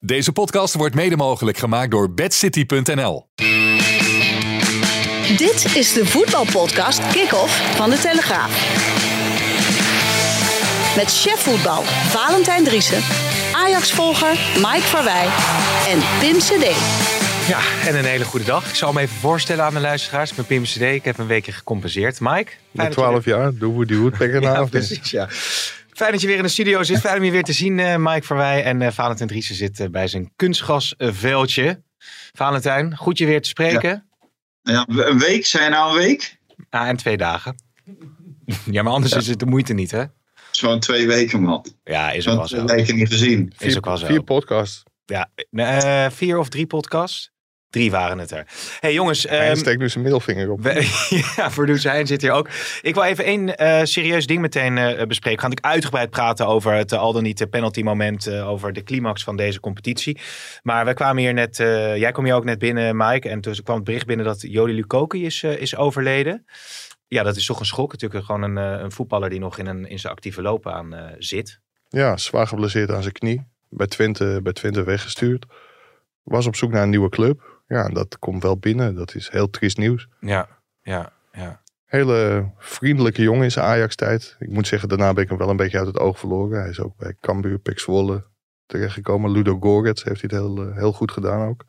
Deze podcast wordt mede mogelijk gemaakt door bedcity.nl. Dit is de voetbalpodcast Kick-Off van de Telegraaf. Met chef voetbal Valentijn Driessen, Ajax-volger Mike Verwij en Pim CD. Ja, en een hele goede dag. Ik zal me even voorstellen aan de luisteraars. Ik ben Pim CD. Ik heb een weekje gecompenseerd. Mike? Met je 12 jaar, Woody Woodpecker weer- na. Ja, precies, ja. Fijn dat je weer in de studio zit. Fijn om je weer te zien, eh, Mike Verwij. En eh Valentijn Driessen zit eh, bij zijn kunstgasveldje. Valentijn, goed je weer te spreken. Ja, een week, zijn nou een week? Ah, en twee dagen. Ja, maar anders is het de moeite niet, hè? Zo'n twee weken, man. Ja, is ook wel zo. twee weken niet gezien. Is ook wel zo. Vier podcasts. Ja, eh, vier of drie podcasts? Drie waren het er. hey, jongens. Hij ehm, steekt nu zijn middelvinger op. We- ja, producer Hein zit hier ook. Ik wil even één eh, serieus ding meteen eh, bespreken. Gaan natuurlijk uitgebreid praten over het eh, al dan niet penalty moment. over de climax van deze competitie. Maar we kwamen hier net, jij kwam hier ook net binnen Mike. En toen kwam het bericht binnen dat Jody Lukoki is, is overleden. Ja, dat is toch een schok. Natuurlijk gewoon een, een voetballer die nog in, een, in zijn actieve loopbaan eh zit. Ja, zwaar geblesseerd aan zijn knie. Bij Twente, bij Twente weggestuurd. Was op zoek naar een nieuwe club. Ja, dat komt wel binnen. Dat is heel triest nieuws. Ja, ja, ja. Hele vriendelijke jongen in zijn Ajax-tijd. Ik moet zeggen, daarna ben ik hem wel een beetje uit het oog verloren. Hij is ook bij Cambuur, Pek Zwolle terechtgekomen. Ludo Gorets heeft hij het heel, eh, heel goed gedaan ook.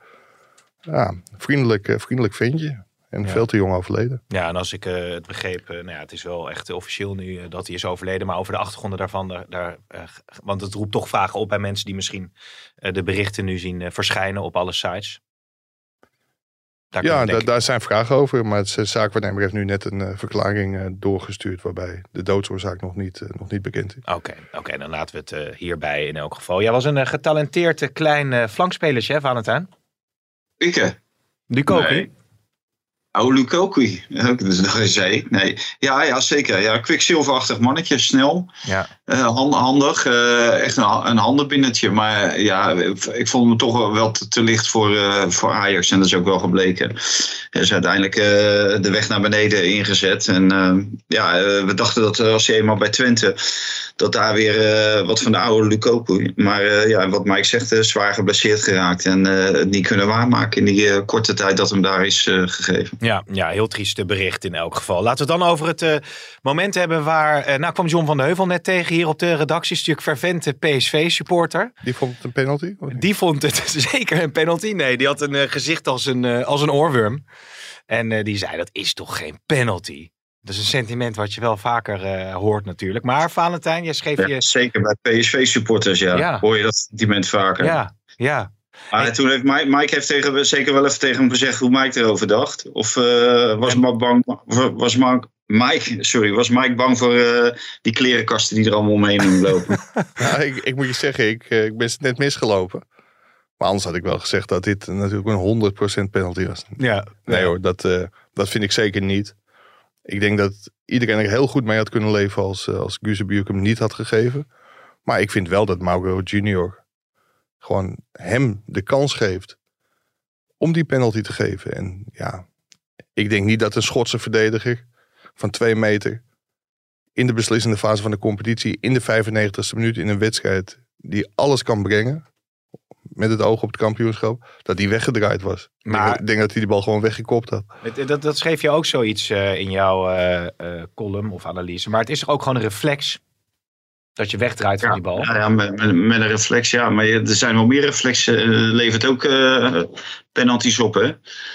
Ja, vriendelijk, eh, vriendelijk ventje. En Ja. veel te jong overleden. Ja, en als ik eh, het begreep, nou ja, het is wel echt officieel nu dat hij is overleden. Maar over de achtergronden daarvan, daar, daar, want het roept toch vragen op bij mensen die misschien de berichten nu zien verschijnen op alle sites. Daar Ja, da- daar zijn vragen over. Maar de zaakwaarnemer heeft nu net een eh, verklaring eh, doorgestuurd. waarbij de doodsoorzaak nog niet, eh, nog niet bekend is. Oké, oké, dan laten we het eh, hierbij in elk geval. Jij was een getalenteerd klein flankspelertje, hè, Valentijn? Ik, hè? Lukoki? Nee. Oh, Lukoki. Ja, Dat is. Nee. Ja, ja, zeker. Ja, kwikzilverachtig mannetje, snel. Ja. Eh, han- handig, eh, echt een, een handenbinnetje. Maar ja, ik vond hem toch wel- te, te licht voor, eh, voor Ajax. En dat is ook wel gebleken. Hij is uiteindelijk de weg naar beneden ingezet. En ja, we dachten dat als hij eenmaal bij Twente... dat daar weer wat van de oude Lukoku. Maar ja, wat Mike zegt, zwaar geblesseerd geraakt. En het niet kunnen waarmaken in die korte tijd dat hem daar is gegeven. Ja, ja, heel trieste bericht in elk geval. Laten we het dan over het eh, moment hebben waar... eh, nou kwam John van de Heuvel net tegen hier op de redactie. Is natuurlijk fervente PSV-supporter. Die vond het een penalty? Die vond het zeker een penalty. Nee, die had een eh, gezicht als een, eh, als een oorworm. En eh, die zei, dat is toch geen penalty? Dat is een sentiment wat je wel vaker eh, hoort natuurlijk. Maar Valentijn, jij schreef Ja, je... zeker bij PSV-supporters, ja. Ja. Hoor je dat sentiment vaker. Ja, ja. Maar toen heeft Mike, Mike heeft tegen, zeker wel even tegen hem gezegd hoe Mike erover dacht. Of eh, was Mike bang, was Mike, Mike, sorry, was Mike bang voor eh, die klerenkasten die er allemaal omheen lopen? Ja, ik, ik moet je zeggen, ik, eh, ik ben net misgelopen. Maar anders had ik wel gezegd dat dit natuurlijk een 100% penalty was. ja. Nee hoor, dat, eh, dat vind ik zeker niet. Ik denk dat iedereen er heel goed mee had kunnen leven als, als Guzebuurk hem niet had gegeven. Maar ik vind wel dat Mauro Junior gewoon hem de kans geeft om die penalty te geven. En ja, ik denk niet dat een Schotse verdediger van twee meter in de beslissende fase van de competitie in de 95ste minuut in een wedstrijd die alles kan brengen met het oog op het kampioenschap, dat die weggedraaid was. Maar- ik denk, denk dat hij die bal gewoon weggekopt had. Het- Dat, dat schreef je ook zoiets eh, in jouw eh, eh, column of analyse. Maar het is toch ook gewoon een reflex dat je wegdraait van die bal? Ja, ja met, met, met een reflex, ja. Maar er zijn wel meer reflexen. eh, levert ook eh penalties op, hè.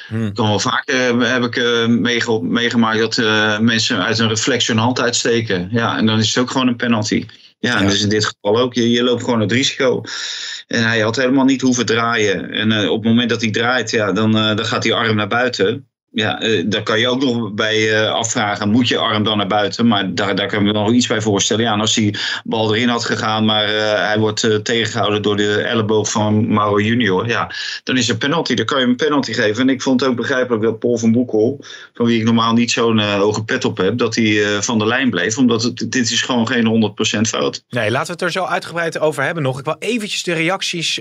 Hmm. Kan wel vaak eh, heb ik meege- meegemaakt dat mensen uit een reflex hun hand uitsteken. Ja, en dan is het ook gewoon een penalty. Ja, dus in dit geval ook. Je, je loopt gewoon het risico. En hij had helemaal niet hoeven draaien. En op het moment dat hij draait, ja, dan, dan gaat die arm naar buiten. Ja, uh, daar kan je ook nog bij uh, afvragen, moet je arm dan naar buiten? Maar daar, daar kan ik me nog iets bij voorstellen. Ja, als die bal erin had gegaan, maar uh, hij wordt tegengehouden door de elleboog van Mauro Junior. Ja, dan is er penalty. Dan kan je hem een penalty geven. En ik vond het ook begrijpelijk dat Paul van Boekel, van wie ik normaal niet zo'n hoge pet op heb, dat hij van de lijn bleef. Omdat het, dit is gewoon geen 100% fout. Nee, laten we het er zo uitgebreid over hebben nog. Ik wil eventjes de reacties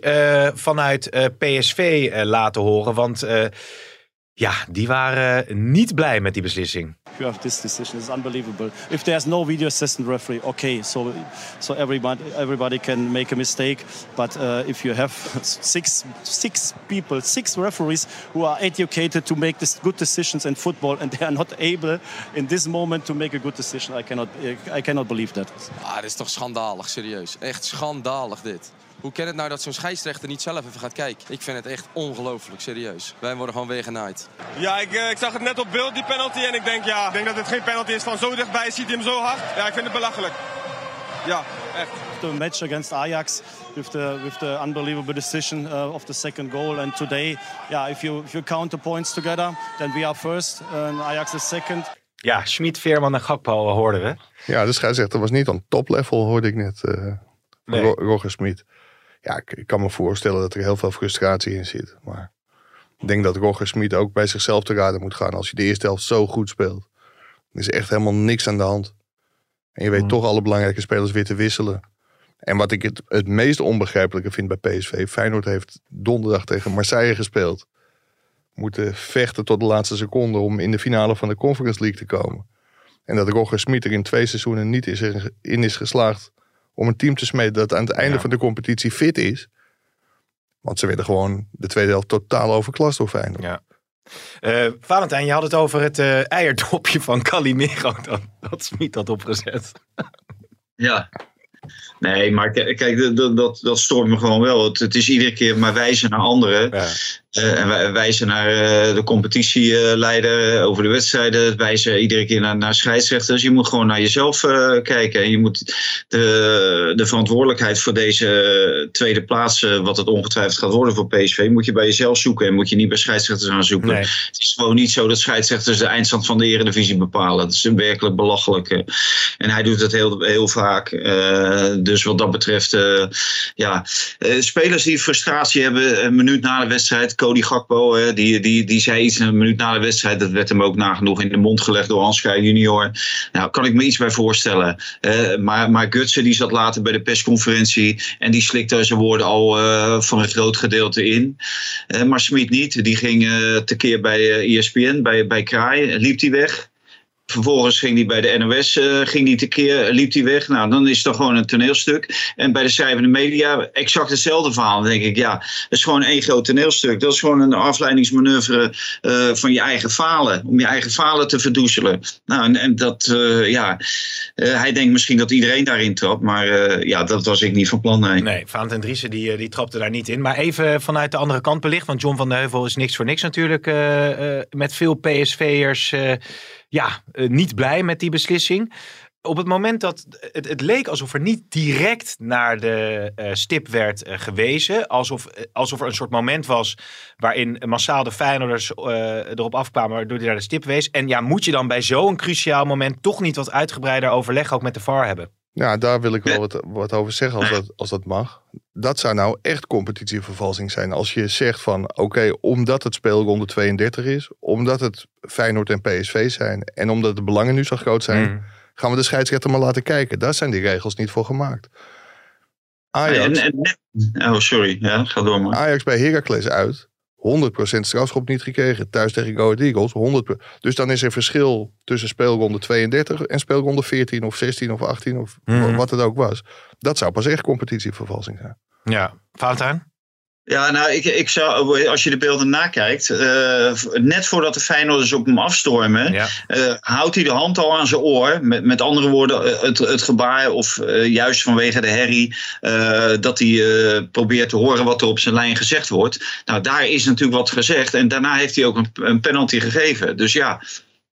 vanuit PSV laten horen. Want ja, die waren niet blij met die beslissing. You have this decision. It's unbelievable. If there's no video assistant referee, okay, so so everybody everybody can make a mistake. But uh, if you have six six people, six referees who are educated to make this good decisions in football, and they are not able in this moment to make a good decision, I cannot I cannot believe that. Ah, dit is toch schandalig, serieus. Echt schandalig dit. Hoe kan het nou dat zo'n scheidsrechter niet zelf even gaat kijken? Ik vind het echt ongelooflijk, serieus. Wij worden gewoon weer genaaid. Ja, ik, ik, zag het net op beeld, die penalty. En ik denk, ja, ik denk dat het geen penalty is. Van zo dichtbij ziet hij hem zo hard. Ja, ik vind het belachelijk. Ja, echt. The match against Ajax with the with the unbelievable decision uh, of the second goal and today yeah if you if you count the points together then we are first and Ajax is second. Ja, Schmid, Veerman en Gakpo hoorden we. Ja, de scheidsrechter was niet aan top level hoorde ik net. Uh, nee. Roger Smit ja, ik, kan me voorstellen dat er heel veel frustratie in zit. Maar ik denk dat Roger Smit ook bij zichzelf te raden moet gaan. Als je de eerste helft zo goed speelt, dan is echt helemaal niks aan de hand. En je weet mm. toch alle belangrijke spelers weer te wisselen. En wat ik het, het meest onbegrijpelijke vind bij PSV, Feyenoord heeft donderdag tegen Marseille gespeeld. Moeten vechten tot de laatste seconde om in de finale van de Conference League te komen. En dat Roger Smit er in twee seizoenen niet is in is geslaagd om een team te smeden dat aan het einde van de competitie fit is. Want ze werden gewoon de tweede helft totaal overklast door Feyenoord. Ja. Uh, Valentijn, je had het over het uh, eierdopje van Calimero dat, dat Smit had opgezet. Ja, Nee, maar kijk, dat, dat, dat stoort me gewoon wel. Het, het, is iedere keer maar wijzen naar anderen. Ja. Uh, en wijzen naar uh, de competitieleider uh, over de wedstrijden. Wijzen iedere keer naar, naar scheidsrechters. Je moet gewoon naar jezelf kijken. En je moet de, de verantwoordelijkheid voor deze tweede plaats, wat het ongetwijfeld gaat worden voor PSV, moet je bij jezelf zoeken. En moet je niet bij scheidsrechters gaan zoeken. Nee. Het is gewoon niet zo dat scheidsrechters de eindstand van de Eredivisie bepalen. Dat is een werkelijk belachelijke. En hij doet het heel, heel vaak. dus wat dat betreft, ja. spelers die frustratie hebben een minuut na de wedstrijd Cody Gakpo, die, die, die zei iets een minuut na de wedstrijd. Dat werd hem ook nagenoeg in de mond gelegd door Anskai junior. Nou, kan ik me iets bij voorstellen. Uh, maar, maar Gutsen die zat later bij de persconferentie. En die slikte zijn woorden al uh, voor een groot gedeelte in. Uh, maar Smit niet. Die ging tekeer bij ESPN, bij, bij Kraai. Liep hij weg. Vervolgens ging hij bij de NOS, uh, ging die tekeer, liep hij weg. Nou, dan is het gewoon een toneelstuk. En bij de schrijvende media exact hetzelfde verhaal. Denk ik, ja, het is gewoon één groot toneelstuk. Dat is gewoon een afleidingsmanoeuvre uh, van je eigen falen. Om je eigen falen te verdoezelen. Nou, en, en dat, uh, ja, hij denkt misschien dat iedereen daarin trapt. Maar ja, dat was ik niet van plan, nee. Nee, Vaant en Driessen die, die trapte daar niet in. Maar even vanuit de andere kant belicht. Want John van de Heuvel is niks voor niks natuurlijk. met veel PSV'ers ja, eh, niet blij met die beslissing. Op het moment dat het, het leek alsof er niet direct naar de uh, stip werd gewezen. Alsof, alsof er een soort moment was waarin massaal de Feyenoorders erop afkwamen waardoor hij naar de stip wees. En ja, moet je dan bij zo'n cruciaal moment toch niet wat uitgebreider overleg ook met de VAR hebben? Ja, daar wil ik wel wat, wat over zeggen als dat, als dat mag. Dat zou nou echt competitievervalsing zijn. Als je zegt van oké, omdat het speelronde 32 is, omdat het Feyenoord en PSV zijn en omdat de belangen nu zo groot zijn, mm. gaan we de scheidsrechter maar laten kijken. Daar zijn die regels niet voor gemaakt. Ajax, oh, sorry. Ja, ga door maar. Ajax bij Heracles uit 100% strafschop niet gekregen. Thuis tegen Go Eagles 100%. Dus dan is er verschil tussen speelronde 32 en speelronde 14 of 16 of 18 of mhm. wat het ook was. Dat zou pas echt competitievervalsing zijn. Ja, Valentijn? Ja, nou, ik, ik zou, als je de beelden nakijkt, uh, net voordat de Feyenoorders op hem afstormen, ja. uh, houdt hij de hand al aan zijn oor. Met, met andere woorden, eh, het, het gebaar, of uh, juist vanwege de herrie, dat hij probeert te horen wat er op zijn lijn gezegd wordt. Nou, daar is natuurlijk wat gezegd. En daarna heeft hij ook een, een penalty gegeven. Dus ja,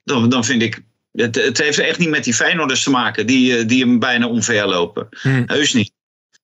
dan, dan vind ik. Het, het heeft echt niet met die Feyenoorders te maken, die, die hem bijna omverlopen. Hm. Heus niet.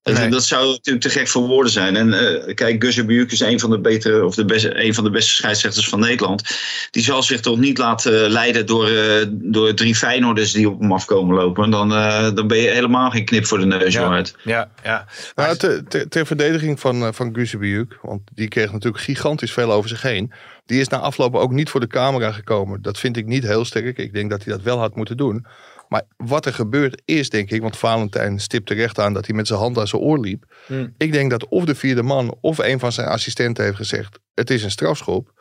Dat- Nee. Dat zou natuurlijk te gek voor woorden zijn. En eh, kijk, Gus Buurk is een van de betere, of de beste, een van de beste scheidsrechters van Nederland. Die zal zich toch niet laten leiden door, eh, door drie Feyenoorders die op hem afkomen lopen. Dan, eh, dan ben je helemaal geen knip voor de neus Ja. Ja, ja. Nou, te- te- ter verdediging van, eh, van Guzebujuk, want die kreeg natuurlijk gigantisch veel over zich heen. Die is na afloop ook niet voor de camera gekomen. Dat vind ik niet heel sterk. Ik denk dat hij dat wel had moeten doen. Maar wat er gebeurd is, denk ik, want Valentijn stipt terecht aan dat hij met zijn hand aan zijn oor liep. Hmm. Ik denk dat of de vierde man of een van zijn assistenten heeft gezegd: het is een strafschop.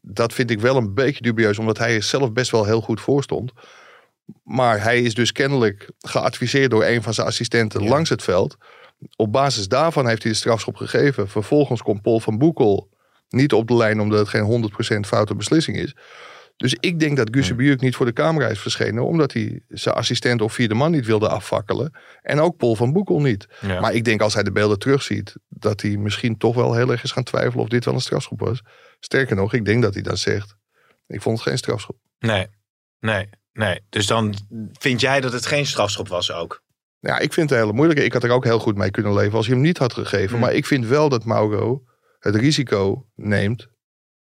Dat vind ik wel een beetje dubieus, omdat hij er zelf best wel heel goed voor stond. Maar hij is dus kennelijk geadviseerd door een van zijn assistenten langs het veld. Op basis daarvan heeft hij de strafschop gegeven. Vervolgens komt Paul van Boekel niet op de lijn omdat het geen 100% foute beslissing is. Dus ik denk dat Gusse Buurk niet voor de camera is verschenen. Omdat hij zijn assistent of vierde man niet wilde afvakkelen. En ook Paul van Boekel niet. Ja. Maar ik denk als hij de beelden terugziet. Dat hij misschien toch wel heel erg is gaan twijfelen of dit wel een strafschop was. Sterker nog, ik denk dat hij dan zegt. Ik vond het geen strafschop. Nee, nee, nee. Dus dan vind jij dat het geen strafschop was ook? Ja, ik vind het een hele moeilijke. Ik had er ook heel goed mee kunnen leven als hij hem niet had gegeven. Hmm. Maar ik vind wel dat Mauro het risico neemt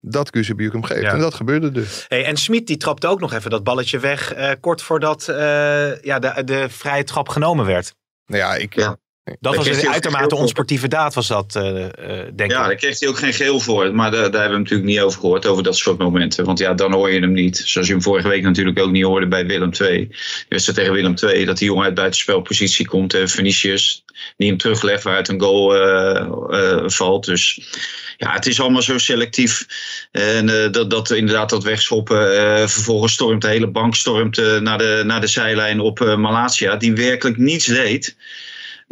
dat Guzebuurk hem geeft. Ja. En dat gebeurde dus. Hey, en Smit die trapte ook nog even dat balletje weg. eh, kort voordat eh, ja, de, de vrije trap genomen werd. Nou ja, ik, Ja. Dat was een uitermate onsportieve daad, was dat, eh, eh, denk Ja, ik. daar kreeg hij ook geen geel voor. Maar daar, daar hebben we natuurlijk niet over gehoord, over dat soort momenten. Want ja, dan hoor je hem niet. Zoals je hem vorige week natuurlijk ook niet hoorde bij Willem II. De wedstrijd tegen Willem II, dat die jongen uit buitenspelpositie komt. Uh, Vinicius, die hem teruglegt waaruit een goal eh, eh, valt. Dus ja, het is allemaal zo selectief. En eh, dat, dat inderdaad dat wegschoppen. eh, vervolgens stormt de hele bank stormt, naar, de, naar de zijlijn op eh, Malatia. Die werkelijk niets deed.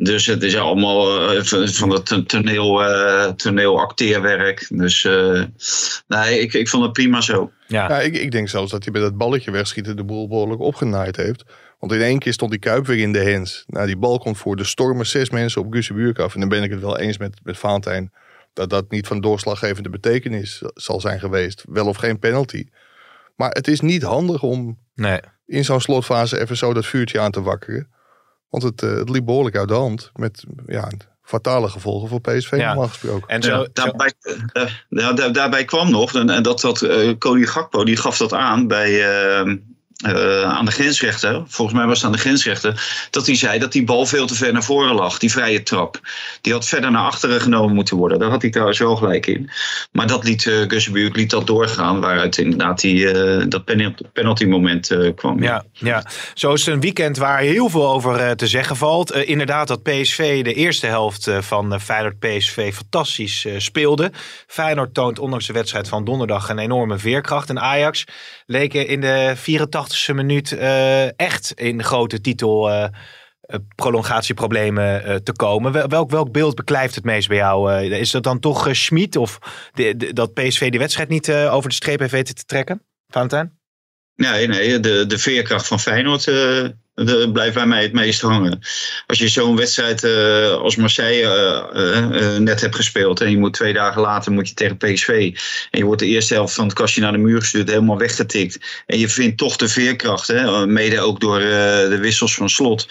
Dus het is allemaal eh, van van het toneel, eh toneelacteerwerk. Dus eh, nee, ik, ik vond het prima zo. Ja, Ja, ik, ik denk zelfs dat hij bij dat balletje wegschieten de boel behoorlijk opgenaaid heeft. Want in één keer stond die Kuip weer in de hands. Nou, die bal komt voor de stormen zes mensen op Gusebuurk af. En dan ben ik het wel eens met, met Valentijn dat dat niet van doorslaggevende betekenis zal zijn geweest. Wel of geen penalty. Maar het is niet handig om nee. in zo'n slotfase even zo dat vuurtje aan te wakkeren. Want het, eh, het liep behoorlijk uit de hand. Met ja, fatale gevolgen voor PSV Ja. normaal gesproken. En zo, Ja, zo- daarbij, eh, daar- daarbij kwam nog, en, en dat, dat eh, Cody Gakpo die gaf dat aan bij, eh, eh, aan de grensrechter. Volgens mij was het aan de grensrechter. Dat hij zei dat die bal veel te ver naar voren lag. Die vrije trap. Die had verder naar achteren genomen moeten worden. Daar had hij trouwens wel gelijk in. Maar dat liet uh, liet dat doorgaan. Waaruit inderdaad die, eh, dat penalty, moment kwam. Ja, ja, zo is het een weekend waar heel veel over te zeggen valt. Inderdaad dat PSV de eerste helft van eh, Feyenoord-PSV fantastisch speelde. Feyenoord toont ondanks de wedstrijd van donderdag een enorme veerkracht. En Ajax leek in de 84ste minuut eh, echt in grote titel... eh, eh, prolongatieproblemen te komen. Wel- Welk, welk beeld beklijft het meest bij jou? Is dat dan toch Schmid of de, dat PSV die wedstrijd niet over de streep heeft weten te trekken? Valentijn? Nee, nee de, de veerkracht van Feyenoord eh, blijft bij mij het meest hangen. Als je zo'n wedstrijd eh, als Marseille eh, net hebt gespeeld en je moet twee dagen later moet je tegen PSV en je wordt de eerste helft van het kastje naar de muur gestuurd, helemaal weggetikt en je vindt toch de veerkracht, hè, mede ook door de wissels van slot.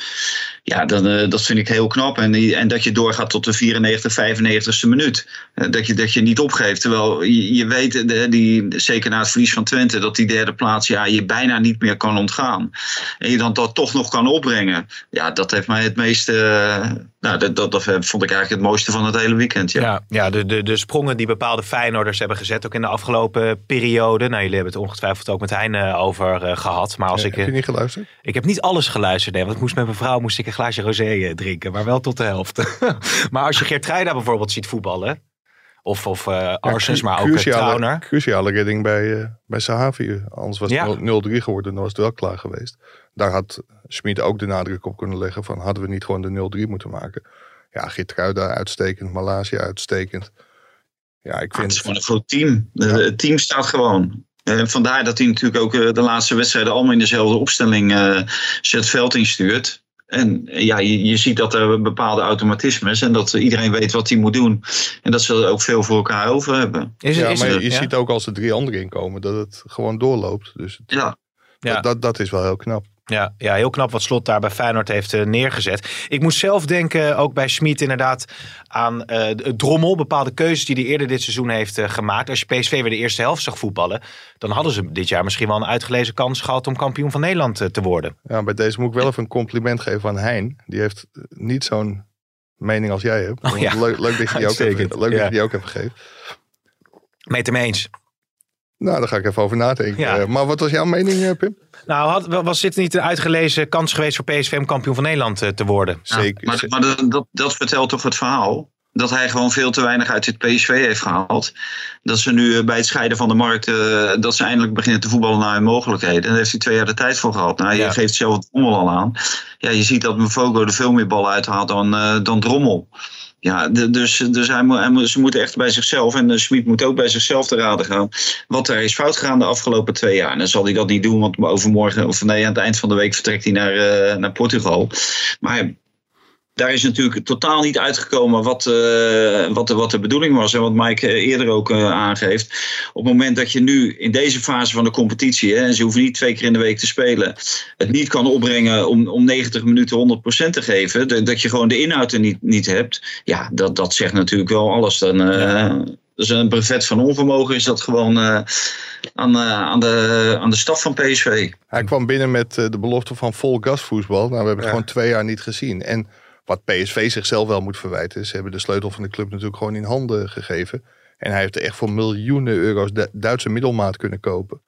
Ja, dan, eh, dat vind ik heel knap. En, die- en dat je doorgaat tot de 94, 95ste minuut. Eh, dat, je, dat je niet opgeeft. Terwijl je, je weet, eh, die, zeker na het verlies van Twente, dat die derde plaats ja, je bijna niet meer kan ontgaan. En je dan dat toch nog kan opbrengen. Ja, dat heeft mij het meeste. Eh, nou, dat, dat, dat vond ik eigenlijk het mooiste van het hele weekend. Ja. Ja, ja de, de, de sprongen die bepaalde Feyenoorders hebben gezet, ook in de afgelopen periode. Nou, jullie hebben het ongetwijfeld ook met Hein eh, over eh, gehad. Maar als Ja, ik, heb eh, je niet geluisterd? ik heb niet alles geluisterd, nee, want ik moest met mijn vrouw moest ik een glaasje rosé eh, drinken, maar wel tot de helft. maar als je Geertruida bijvoorbeeld ziet voetballen, of, of eh Arsens, maar ook eh, Trauner. cruciale redding bij, eh bij Sahavi. Anders was Ja. het 0-3 geworden en dan was het wel klaar geweest. Daar had Schmid ook de nadruk op kunnen leggen van hadden we niet gewoon de 0-3 moeten maken. Ja, Geertruida uitstekend, Malaysia uitstekend. Ja, ik Ah, het vind is gewoon een groot team. Het team staat gewoon. En vandaar dat hij natuurlijk ook eh, de laatste wedstrijden allemaal in dezelfde opstelling eh het veld instuurt. En eh, ja, je, je ziet dat er bepaalde automatismes en dat iedereen weet wat hij moet doen. En dat ze er ook veel voor elkaar over hebben. Is, ja, is maar je, het- je ja? ziet ook als er drie anderen inkomen dat het gewoon doorloopt. Dus het- Ja, Ja. dat, dat, dat is wel heel knap. Ja, ja, heel knap wat Slot daar bij Feyenoord heeft eh, neergezet. Ik moest zelf denken, ook bij Schmid inderdaad, aan eh, het drommel. Bepaalde keuzes die hij eerder dit seizoen heeft eh, gemaakt. Als je PSV weer de eerste helft zag voetballen, dan hadden ze dit jaar misschien wel een uitgelezen kans gehad om kampioen van Nederland eh, te worden. Ja, bij deze moet ik wel even een compliment geven aan Hein. Die heeft eh, niet zo'n mening als jij hebt. Oh, ja. leuk, leuk dat je die ook leuk dat je die ook even geeft. Mee het ermee eens. Nou, daar ga ik even over nadenken. Ja. Eh, maar wat was jouw mening, eh, Pim? Nou, had, was dit niet een uitgelezen kans geweest voor PSV om kampioen van Nederland eh, te worden? Ja, Zeker. maar maar dat, dat, vertelt toch het verhaal? Dat hij gewoon veel te weinig uit dit PSV heeft gehaald. Dat ze nu bij het scheiden van de markt. eh, dat ze eindelijk beginnen te voetballen naar hun mogelijkheden. Daar heeft hij twee jaar de tijd voor gehad. Nou, je Ja. geeft zelf Drommel al aan. Ja, je ziet dat Mvogo er veel meer ballen uithaalt dan, eh, dan Drommel. Ja, de- dus, dus hij, ze moeten echt bij zichzelf. En uh, Schmid moet ook bij zichzelf te raden gaan. Wat er is fout gegaan de afgelopen twee jaar. En dan zal hij dat niet doen. Want overmorgen, of nee, aan het eind van de week vertrekt hij naar, eh, naar Portugal. Maar daar is natuurlijk totaal niet uitgekomen wat, eh, wat, de, wat de bedoeling was. En wat Mike eh, eerder ook eh, aangeeft. Op het moment dat je nu in deze fase van de competitie. Hè, en ze hoeven niet twee keer in de week te spelen. Het niet kan opbrengen om, om 90 minuten 100% te geven. de- dat je gewoon de inhoud er niet, niet hebt. Ja, dat, dat zegt natuurlijk wel alles. Dan, eh, Dus een brevet van onvermogen is dat gewoon eh, aan, eh, aan, de, aan de staf van PSV. Hij kwam binnen met de belofte van vol gasvoetbal. Nou, we hebben het gewoon twee jaar niet gezien. En wat PSV zichzelf wel moet verwijten. Ze hebben de sleutel van de club natuurlijk gewoon in handen gegeven. En hij heeft er echt voor miljoenen euro's Du- Duitse middelmaat kunnen kopen.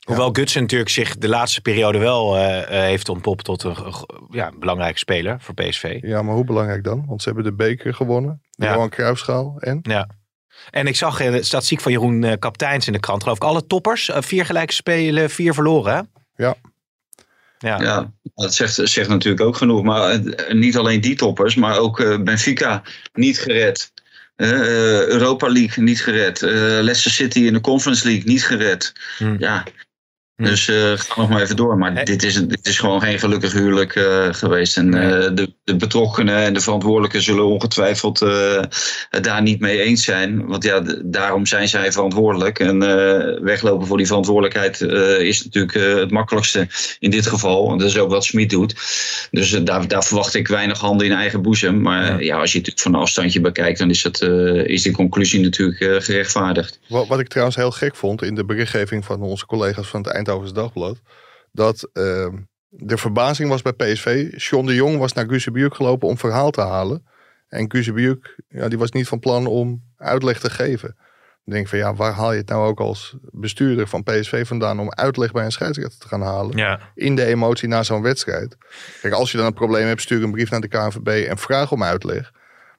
Hoewel Gutsen natuurlijk zich de laatste periode wel eh, eh, heeft ontpopt tot een g- ja, belangrijke speler voor PSV. Ja, maar hoe belangrijk dan? Want ze hebben de beker gewonnen. De Ja. Johan Cruijffschaal. En? Ja. En ik zag eh, de statistiek van Jeroen eh, Kapteins in de krant. Geloof ik alle toppers. eh, vier gelijke spelen, vier verloren. Hè? Ja. Ja. Ja, dat zegt, zegt natuurlijk ook genoeg. Maar eh, niet alleen die toppers, maar ook eh, Benfica niet gered. Eh, Europa League niet gered. Leicester City in de Conference League niet gered. Hmm. Ja. Hmm. Dus eh ga nog maar even door. Maar Hey. dit, is, dit is gewoon geen gelukkig huwelijk eh, geweest. En eh, de, de betrokkenen en de verantwoordelijken zullen ongetwijfeld eh, het daar niet mee eens zijn. Want ja, daarom zijn zij verantwoordelijk. En eh, weglopen voor die verantwoordelijkheid eh, is natuurlijk eh, het makkelijkste in dit geval. En dat is ook wat Smit doet. Dus daar, daar verwacht ik weinig handen in eigen boezem. Maar Ja. ja, ja als je het natuurlijk van een afstandje bekijkt, dan is, dat, eh, is die conclusie natuurlijk eh, gerechtvaardigd. Wat, wat ik trouwens heel gek vond in de berichtgeving van onze collega's van het Dagblad. Dat ehm, de verbazing was bij PSV. John de Jong was naar Guzebuurk gelopen om verhaal te halen. En Guzebuurk, ja, die was niet van plan om uitleg te geven. Dan denk ik van ja, waar haal je het nou ook als bestuurder van PSV vandaan om uitleg bij een scheidsrechter te gaan halen? Ja. In de emotie na zo'n wedstrijd. Kijk, als je dan een probleem hebt, stuur een brief naar de KNVB en vraag om uitleg.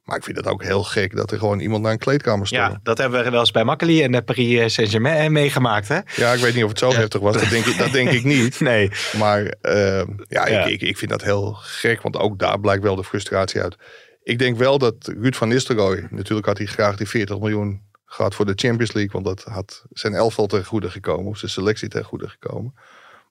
Maar ik vind het ook heel gek dat er gewoon iemand naar een kleedkamer stormt. ja, dat hebben we wel eens bij Makkeli en de Paris Saint-Germain eh, meegemaakt. Hè? Ja, ik weet niet of het zo heftig was. Dat denk ik, dat denk ik niet. Nee. Maar eh, ja, Ja. Ik, ik, ik vind dat heel gek. Want ook daar blijkt wel de frustratie uit. Ik denk wel dat Ruud van Nistelrooy... Natuurlijk had hij graag die 40 miljoen gehad voor de Champions League. Want dat had zijn elftal ten goede gekomen. Of zijn selectie ten goede gekomen.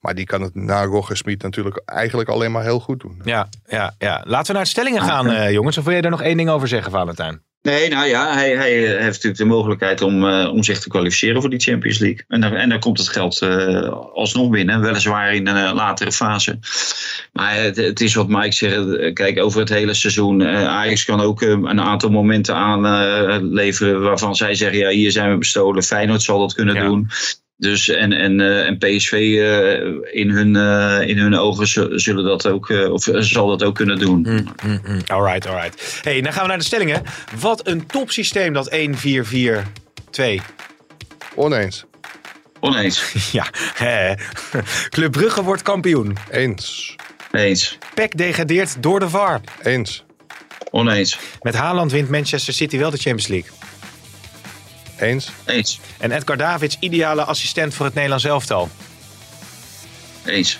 Maar die kan het na Roger Smit natuurlijk eigenlijk alleen maar heel goed doen. Ja, ja, ja. Laten we naar de stellingen gaan, eh, jongens. Of wil je er nog één ding over zeggen, Valentijn? Nee, nou ja, hij, hij heeft natuurlijk de mogelijkheid om, eh, om zich te kwalificeren voor die Champions League. En dan, en dan komt het geld eh, alsnog binnen, weliswaar in een latere fase. Maar het, het is wat Mike zegt, kijk, over het hele seizoen. eh, Ajax kan ook een aantal momenten aanleveren waarvan zij zeggen, ja, hier zijn we bestolen. Feyenoord zal dat kunnen Ja. doen. Dus en, en, eh, en PSV eh, in, hun, eh, in hun ogen zu- zullen dat ook, eh, of zal dat ook kunnen doen. Mm, Alright, alright. Hey, dan gaan we naar de stellingen. Wat een topsysteem dat 1-4-4-2. Oneens. Oneens. Ja, hè. Club Brugge wordt kampioen. Eens. Eens. PEC degradeert door de VAR. Eens. Oneens. Met Haaland wint Manchester City wel de Champions League. Eens. Eens. En Edgar Davids ideale assistent voor het Nederlands elftal. Eens.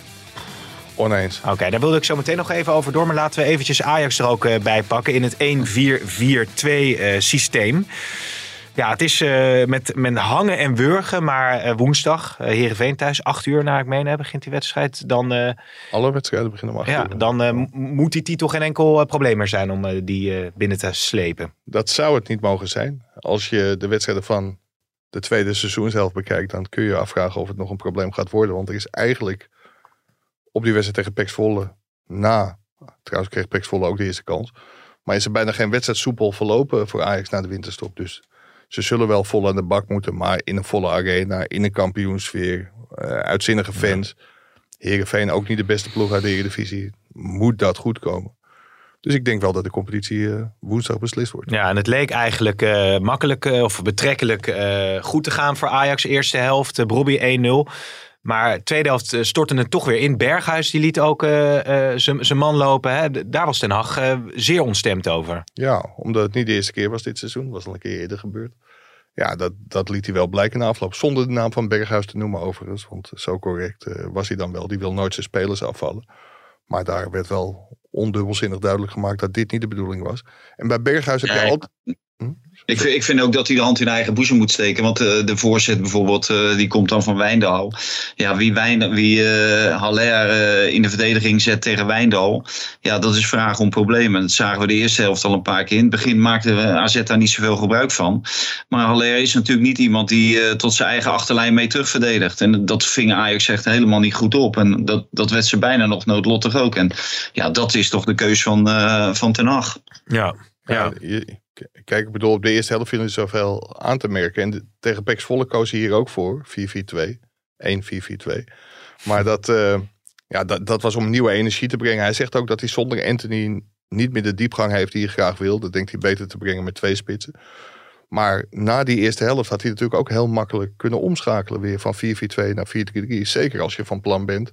Oneens. Oké, daar wilde ik zo meteen nog even over door. Maar laten we eventjes Ajax er ook eh, bij pakken in het 1-4-4-2 eh, systeem. Ja, het is eh, met, met hangen en wurgen. Maar eh, woensdag, eh Heerenveen thuis, 8 uur naar ik meen, hè, begint die wedstrijd. Dan, Alle wedstrijden beginnen om acht ja, uur. dan moet die titel geen enkel probleem meer zijn om die binnen te slepen. Dat zou het niet mogen zijn. Als je de wedstrijden van de tweede seizoenshelft bekijkt, dan kun je je afvragen of het nog een probleem gaat worden. Want er is eigenlijk op die wedstrijd tegen Zwolle na. Trouwens kreeg Pek Zwolle ook de eerste kans. Maar is er bijna geen wedstrijd soepel verlopen voor Ajax na de winterstop. Dus ze zullen wel vol aan de bak moeten. Maar in een volle arena, in een kampioensfeer, uh, uitzinnige fans. Herenveen ook niet de beste ploeg uit de Eredivisie. Moet dat goed komen. Dus ik denk wel dat de competitie uh, woensdag beslist wordt. Ja, en het leek eigenlijk uh, makkelijk of betrekkelijk goed te gaan voor Ajax. Eerste helft, Brobby 1-0. Maar tweede helft stortte het toch weer in. Berghuis die liet ook zijn man lopen. Hè. Daar was Ten Hag zeer ontstemd over. Ja, omdat het niet de eerste keer was dit seizoen. was al een keer eerder gebeurd. Ja, dat, dat liet hij wel blijken na afloop. Zonder de naam van Berghuis te noemen overigens. Want zo correct was hij dan wel. Die wil nooit zijn spelers afvallen. Maar daar werd wel ondubbelzinnig duidelijk gemaakt dat dit niet de bedoeling was. En bij Berghuis heb je altijd... Ik, vind, ik vind ook dat hij de hand in eigen boezem moet steken. Want uh, de voorzet bijvoorbeeld, uh, die komt dan van Wijndal. Ja, wie, Wijn, wie uh, Haller in de verdediging zet tegen Wijndal. Ja, dat is vraag om problemen. Dat zagen we de eerste helft al een paar keer. In het begin maakte AZ daar niet zoveel gebruik van. Maar Haller is natuurlijk niet iemand die tot zijn eigen achterlijn mee terugverdedigt. En dat ving Ajax echt helemaal niet goed op. En dat, dat werd ze bijna nog noodlottig ook. En ja, dat is toch de keus van, van Ten Hag. Ja, ja. ja Kijk, ik bedoel, op de eerste helft viel er zoveel aan te merken. En tegen Pex Volle koos hier ook voor. 4-4-2. 1-4-4-2. Maar dat, uh, ja, dat, dat was om nieuwe energie te brengen. Hij zegt ook dat hij zonder Anthony niet meer de diepgang heeft die hij graag wil. Dat denkt hij beter te brengen met twee spitsen. Maar na die eerste helft had hij natuurlijk ook heel makkelijk kunnen omschakelen weer van 4-4-2 naar 4-3-3. Zeker als je van plan bent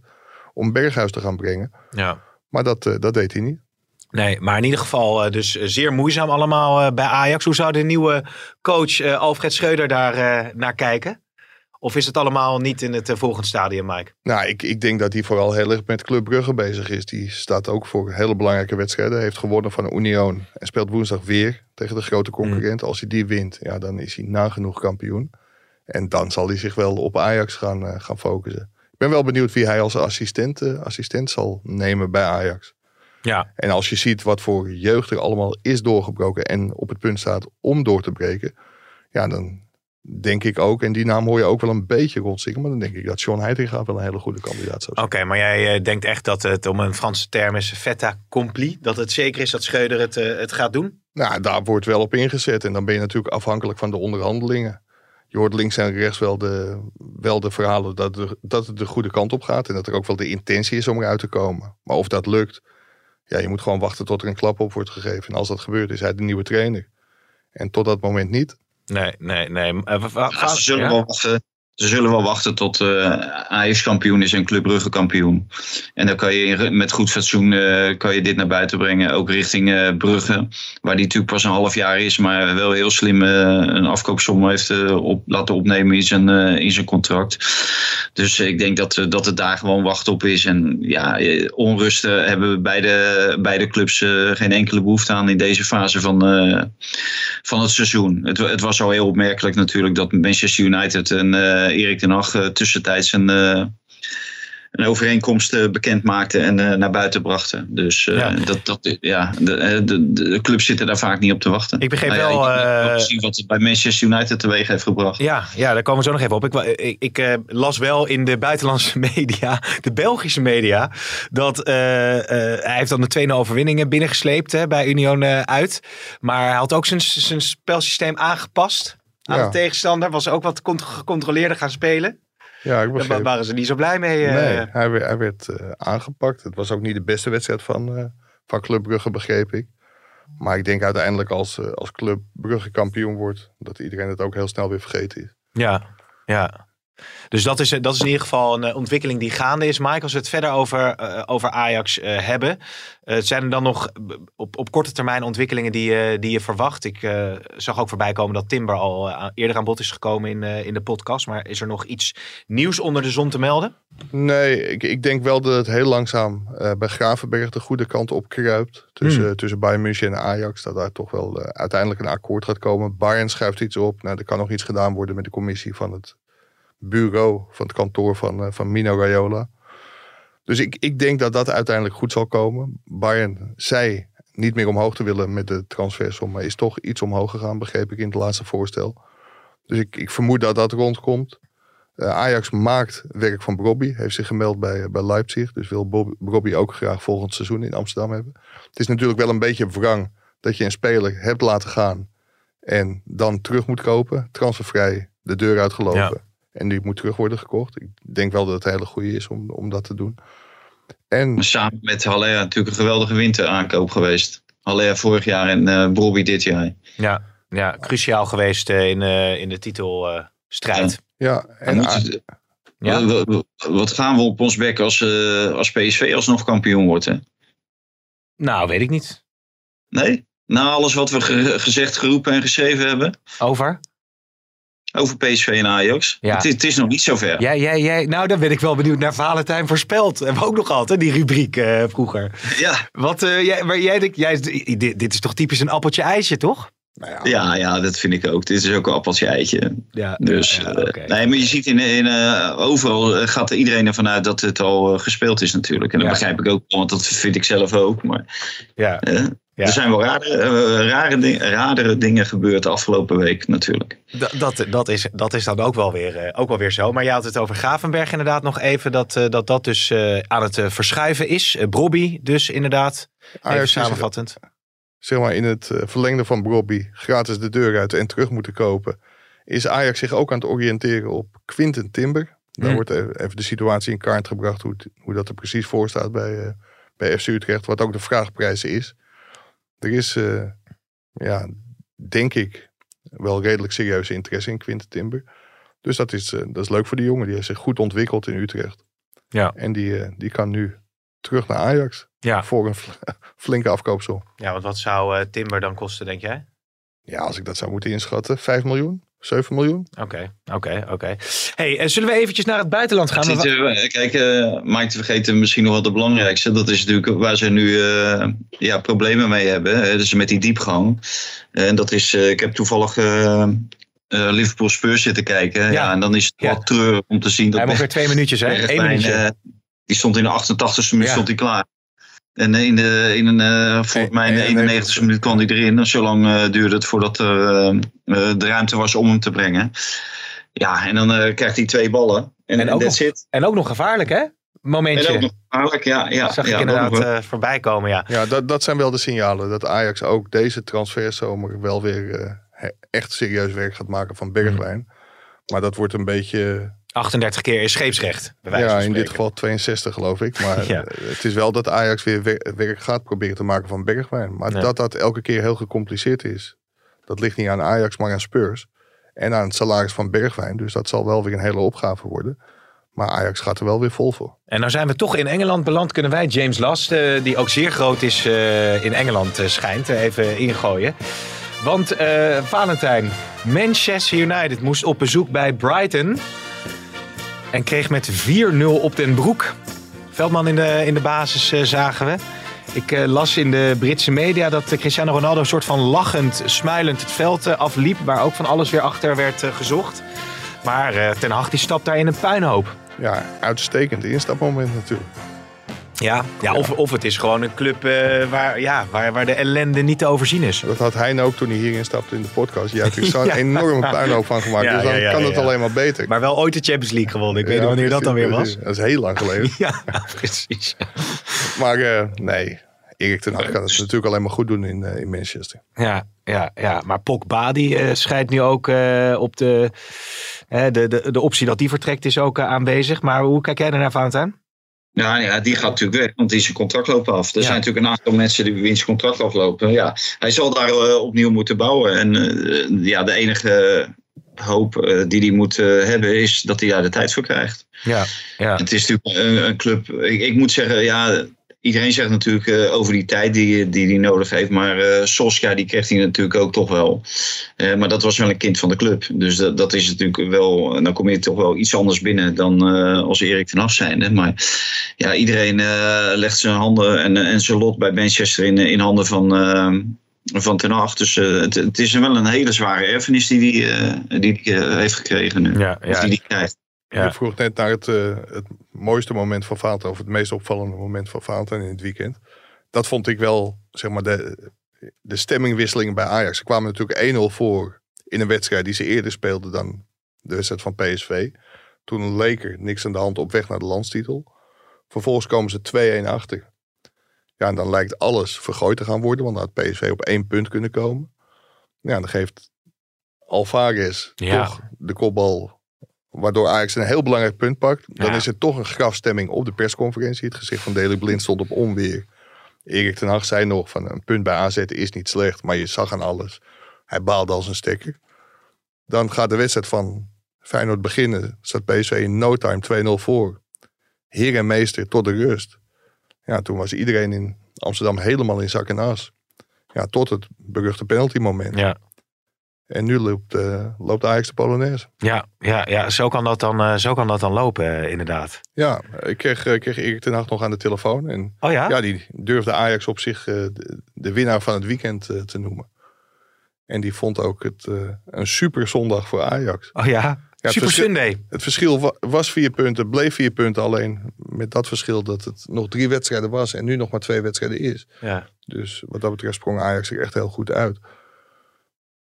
om Berghuis te gaan brengen. Ja. Maar dat, uh, dat deed hij niet. Nee, maar in ieder geval uh, dus zeer moeizaam allemaal uh, bij Ajax. Hoe zou de nieuwe coach Alfred Schreuder daar naar kijken? Of is het allemaal niet in het volgende stadium, Mike? Nou, ik, ik denk dat hij vooral heel erg met Club Brugge bezig is. Die staat ook voor hele belangrijke wedstrijden. Heeft gewonnen van Union en speelt woensdag weer tegen de grote concurrent. Mm. Als hij die wint, ja, dan is hij nagenoeg kampioen. En dan zal hij zich wel op Ajax gaan, gaan focussen. Ik ben wel benieuwd wie hij als assistent, assistent zal nemen bij Ajax. Ja. En als je ziet wat voor jeugd er allemaal is doorgebroken en op het punt staat om door te breken, ja, dan denk ik ook, en die naam hoor je ook wel een beetje rondzingen, maar dan denk ik dat Sean Heitinga wel een hele goede kandidaat zou zijn. Oké, maar jij uh, denkt echt dat het, om een Franse term is, fait accompli, dat het zeker is dat Schreuder het, uh, het gaat doen? Nou, daar wordt wel op ingezet en dan ben je natuurlijk afhankelijk van de onderhandelingen. Je hoort links en rechts wel de, wel de verhalen dat, de, dat het de goede kant op gaat en dat er ook wel de intentie is om eruit te komen. Maar of dat lukt, ja, je moet gewoon wachten tot er een klap op wordt gegeven. En als dat gebeurt, is hij de nieuwe trainer. En tot dat moment niet. Nee, nee, nee. Ja, ze zullen wel wachten ze zullen wel wachten tot uh, Ajax kampioen is en Club Brugge kampioen. En dan kan je met goed fatsoen uh, kan je dit naar buiten brengen. Ook richting uh, Brugge. Waar die natuurlijk pas een half jaar is. Maar wel heel slim een afkoopsom heeft op, laten opnemen in zijn, in zijn contract. Dus ik denk dat, dat het daar gewoon wacht op is. En ja, onrusten hebben beide, beide clubs geen enkele behoefte aan in deze fase van, van het seizoen. Het, het was al heel opmerkelijk natuurlijk dat Manchester United en eh, Erik ten Hag eh, tussentijds een, eh, een overeenkomst bekend maakte en naar buiten brachten. Dus ja. Dat, dat, ja, de, de, de, clubs zitten daar vaak niet op te wachten. Ik begreep nou ja, wel... Ik zien wat het bij Manchester United teweeg heeft gebracht. Ja, ja daar komen we zo nog even op. Ik, ik, ik las wel in de buitenlandse media, de Belgische media, dat hij heeft dan de twee overwinningen binnengesleept hè, bij Union uit. Maar hij had ook zijn, zijn spelsysteem aangepast aan de tegenstander. Was ook wat gecontroleerder gaan spelen. Ja, ik begreep. Daar waren ze niet zo blij mee. Uh... Nee, hij, werd, hij werd uh, aangepakt. Het was ook niet de beste wedstrijd van, uh, van Club Brugge, begreep ik. Maar ik denk uiteindelijk als, als Club Brugge kampioen wordt, dat iedereen het ook heel snel weer vergeten is. Ja, ja. Dus dat is, dat is in ieder geval een ontwikkeling die gaande is. Mike, als we het verder over, uh, over Ajax uh, hebben. Uh, zijn er dan nog op, op korte termijn ontwikkelingen die, die je verwacht? Ik zag ook voorbij komen dat Timber al eerder aan bod is gekomen in, in de podcast. Maar is er nog iets nieuws onder de zon te melden? Nee, ik, ik denk wel dat het heel langzaam bij Gravenberg de goede kant op kruipt. Tussen, hmm. tussen Bayern München en Ajax. Dat daar toch wel uiteindelijk een akkoord gaat komen. Bayern schuift iets op. Nou, er kan nog iets gedaan worden met de commissie van het bureau van het kantoor van, uh, van Mino Raiola. Dus ik, ik denk dat dat uiteindelijk goed zal komen. Bayern zei niet meer omhoog te willen met de transfersom, maar is toch iets omhoog gegaan, begreep ik in het laatste voorstel. Dus ik, ik vermoed dat dat rondkomt. Eh, Ajax maakt werk van Brobby. Heeft zich gemeld bij, bij Leipzig. Dus wil Bob- Brobby ook graag volgend seizoen in Amsterdam hebben. Het is natuurlijk wel een beetje wrang dat je een speler hebt laten gaan. En dan terug moet kopen. Transfervrij de deur uitgelopen. En die moet terug worden gekocht. Ik denk wel dat het een hele goede is om, om dat te doen. En Samen met Haller natuurlijk een geweldige winteraankoop geweest. Haller vorig jaar en eh Brobby dit jaar. Ja, ja cruciaal geweest eh, in, eh, in de titelstrijd. ja, En en Ja. Wat, gaan we op ons bek als, eh, als PSV alsnog kampioen wordt? Hè? Nou, weet ik niet. Nee? Na alles wat we ge- gezegd, geroepen en geschreven hebben Over? Over PSV en Ajax. Ja. Het, is- het is nog niet zover. Jij, jij, jij, nou, dan ben ik wel benieuwd naar Valentijn voorspeld. Hebben we ook nog altijd, die rubriek eh, vroeger. Ja, Wat, eh, jij, maar jij, denkt- jij, dit, dit is toch typisch een appeltje ijsje, toch? nou ja, ja, ja, dat vind ik ook. Dit is ook een appeltje eitje. Ja, Dus, ja, eh, nee, maar je ziet in, in, overal gaat er iedereen ervan uit dat het al gespeeld is natuurlijk. En dat Ja. begrijp ik ook, want dat vind ik zelf ook. Maar ja. Ja. er zijn wel rare, eh, rare, ding- radere dingen gebeurd de afgelopen week natuurlijk. Dat, dat, dat, is, dat is dan ook wel, weer, eh, ook wel weer zo. Maar je had het over Gravenberg inderdaad nog even. Dat eh, dat, dat dus eh, aan het verschuiven is. Brobby dus inderdaad. Even Ajax is- samenvattend. zeg maar in het verlengde van Brobby gratis de deur uit en terug moeten kopen, is Ajax zich ook aan het oriënteren op Quinten Timber. Daar Hmm. wordt even even de situatie in kaart gebracht hoe, hoe dat er precies voor staat bij, eh, bij FC Utrecht, wat ook de vraagprijs is. Er is, eh, ja, denk ik, wel redelijk serieuze interesse in Quinten Timber. Dus dat is, eh, dat is leuk voor die jongen. Die heeft zich goed ontwikkeld in Utrecht. Ja. En die, eh, die kan nu terug naar Ajax Ja. voor een fl- flinke afkoopsom. ja, want wat zou eh, Timber dan kosten, denk jij? Ja, als ik dat zou moeten inschatten, 5 miljoen, 7 miljoen. Oké, oké, oké. Hey, eh, zullen we eventjes naar het buitenland gaan? We- eh, kijk, eh Mike, te vergeten misschien nog wel het belangrijkste. Dat is natuurlijk waar ze nu eh, ja, problemen mee hebben. hè. Dus met die diepgang. En dat is, eh, ik heb toevallig eh, eh, Liverpool Spurs zitten kijken. Ja. en dan is het Ja. wel treurig om te zien dat Hij mag weer twee minuutjes, hè? Eén minuutje. eh, die stond in de 88ste minuut Ja. stond hij klaar. En in, de, in een, eh, volgens mij in de 91ste minuut kwam hij erin. Zo lang eh, duurde het voordat er eh, de ruimte was om hem te brengen. Ja, en dan eh, krijgt hij twee ballen. En, En en ook nog-. En ook nog gevaarlijk, hè? Momentje. En ook nog gevaarlijk, ja. ja Zag ik inderdaad eh, voorbij komen, ja. Ja, dat, dat zijn wel de signalen. Dat Ajax ook deze transferzomer wel weer eh, echt serieus werk gaat maken van Bergwijn. Maar dat wordt een beetje, 38 keer is scheepsrecht. ja, in dit geval 62 geloof ik. Maar Ja. het is wel dat Ajax weer wer- werk gaat proberen te maken van Bergwijn. Maar Ja. dat dat elke keer heel gecompliceerd is. Dat ligt niet aan Ajax, maar aan Spurs. En aan het salaris van Bergwijn. Dus dat zal wel weer een hele opgave worden. Maar Ajax gaat er wel weer vol voor. En nou zijn we toch in Engeland beland. Kunnen wij James Last, eh, die ook zeer groot is eh, in Engeland eh, schijnt, even ingooien. Want Valentijn, Manchester United moest op bezoek bij Brighton. En kreeg met 4-0 op den broek. Veldman in de, in de basis eh, zagen we. Ik eh, las in de Britse media dat eh, Cristiano Ronaldo een soort van lachend, smilend het veld afliep. Waar ook van alles weer achter werd gezocht. Maar Ten Hag die stapt daar in een puinhoop. Ja, uitstekend instapmoment natuurlijk. Ja, ja of, of het is gewoon een club eh, waar, ja, waar, waar de ellende niet te overzien is. Dat had hij ook toen hij hierin stapte in de podcast. Je hebt er zo'n Ja. enorme puinhoop van gemaakt. Ja, dus dan ja, ja, kan ja, het ja. alleen maar beter. Maar wel ooit de Champions League gewonnen. Ik weet niet wanneer dat dan weer was. precies. Dat is heel lang geleden. Ja, precies. Maar eh, nee, Erik ten Hag gaat het natuurlijk alleen maar goed doen in, eh, in Manchester. Ja, ja, ja. maar Pogba die eh, schijnt nu ook eh, op de, hè, de, de, de optie dat die vertrekt is ook aanwezig. Maar hoe kijk jij ernaar, Valentijn? Ja, ja, die gaat natuurlijk weg, want die zijn contract loopt af. Er zijn natuurlijk een aantal mensen die wiens contract aflopen. Ja, hij zal daar eh, opnieuw moeten bouwen. En eh, ja, de enige hoop eh, die hij moet hebben is dat hij daar de tijd voor krijgt. Ja, ja. Het is natuurlijk een, een club. Ik, ik moet zeggen, ja, iedereen zegt natuurlijk eh, over die tijd die die hij nodig heeft. Maar eh Solskjaer, die kreeg hij natuurlijk ook toch wel. Eh, maar dat was wel een kind van de club. Dus dat, dat is natuurlijk wel. Dan kom je toch wel iets anders binnen dan als Erik ten Hag zijn. Maar ja, iedereen legt zijn handen en, en zijn lot bij Manchester in, in handen van. van ten Hag. Dus het, het is wel een hele zware erfenis die hij die, die, die, heeft gekregen nu. Ja, Of die hij krijgt. Ja. Je vroeg net naar het, het mooiste moment van Valentijn, of het meest opvallende moment van Valentijn in het weekend. Dat vond ik wel, zeg maar, de, de stemmingwisselingen bij Ajax. Ze kwamen natuurlijk 1-0 voor in een wedstrijd die ze eerder speelden dan de wedstrijd van PSV. Toen leek er niks aan de hand op weg naar de landstitel. Vervolgens komen ze 2-1 achter. Ja, en dan lijkt alles vergooid te gaan worden, want dan had PSV op één punt kunnen komen. Ja, dan geeft Alvarez Ja. toch de kopbal, waardoor Ajax een heel belangrijk punt pakt. Dan Ja. is er toch een grafstemming op de persconferentie. Het gezicht van Daley Blind stond op onweer. Erik ten Hag zei nog van een punt bij aanzetten is niet slecht, maar je zag aan alles. Hij baalde als een stekker. Dan gaat de wedstrijd van Feyenoord beginnen. Staat PSV in no time 2-0 voor. Heer en meester tot de rust. Ja, toen was iedereen in Amsterdam helemaal in zak en as. Ja, tot het beruchte penalty moment. Ja. En nu loopt, eh, loopt Ajax de Polonaise. Ja, ja, ja zo, kan dat dan, eh, zo kan dat dan lopen, eh, inderdaad. Ja, ik kreeg, kreeg Erik ten Hag nog aan de telefoon. En Oh ja? ja, die durfde Ajax op zich de, de winnaar van het weekend te noemen. En die vond ook het een super zondag voor Ajax. Oh ja? Ja, het Super verschil- Sunday. Het verschil wa- was vier punten, bleef vier punten. Alleen met dat verschil dat het nog drie wedstrijden was en nu nog maar twee wedstrijden is. Ja. Dus wat dat betreft sprong Ajax er echt heel goed uit.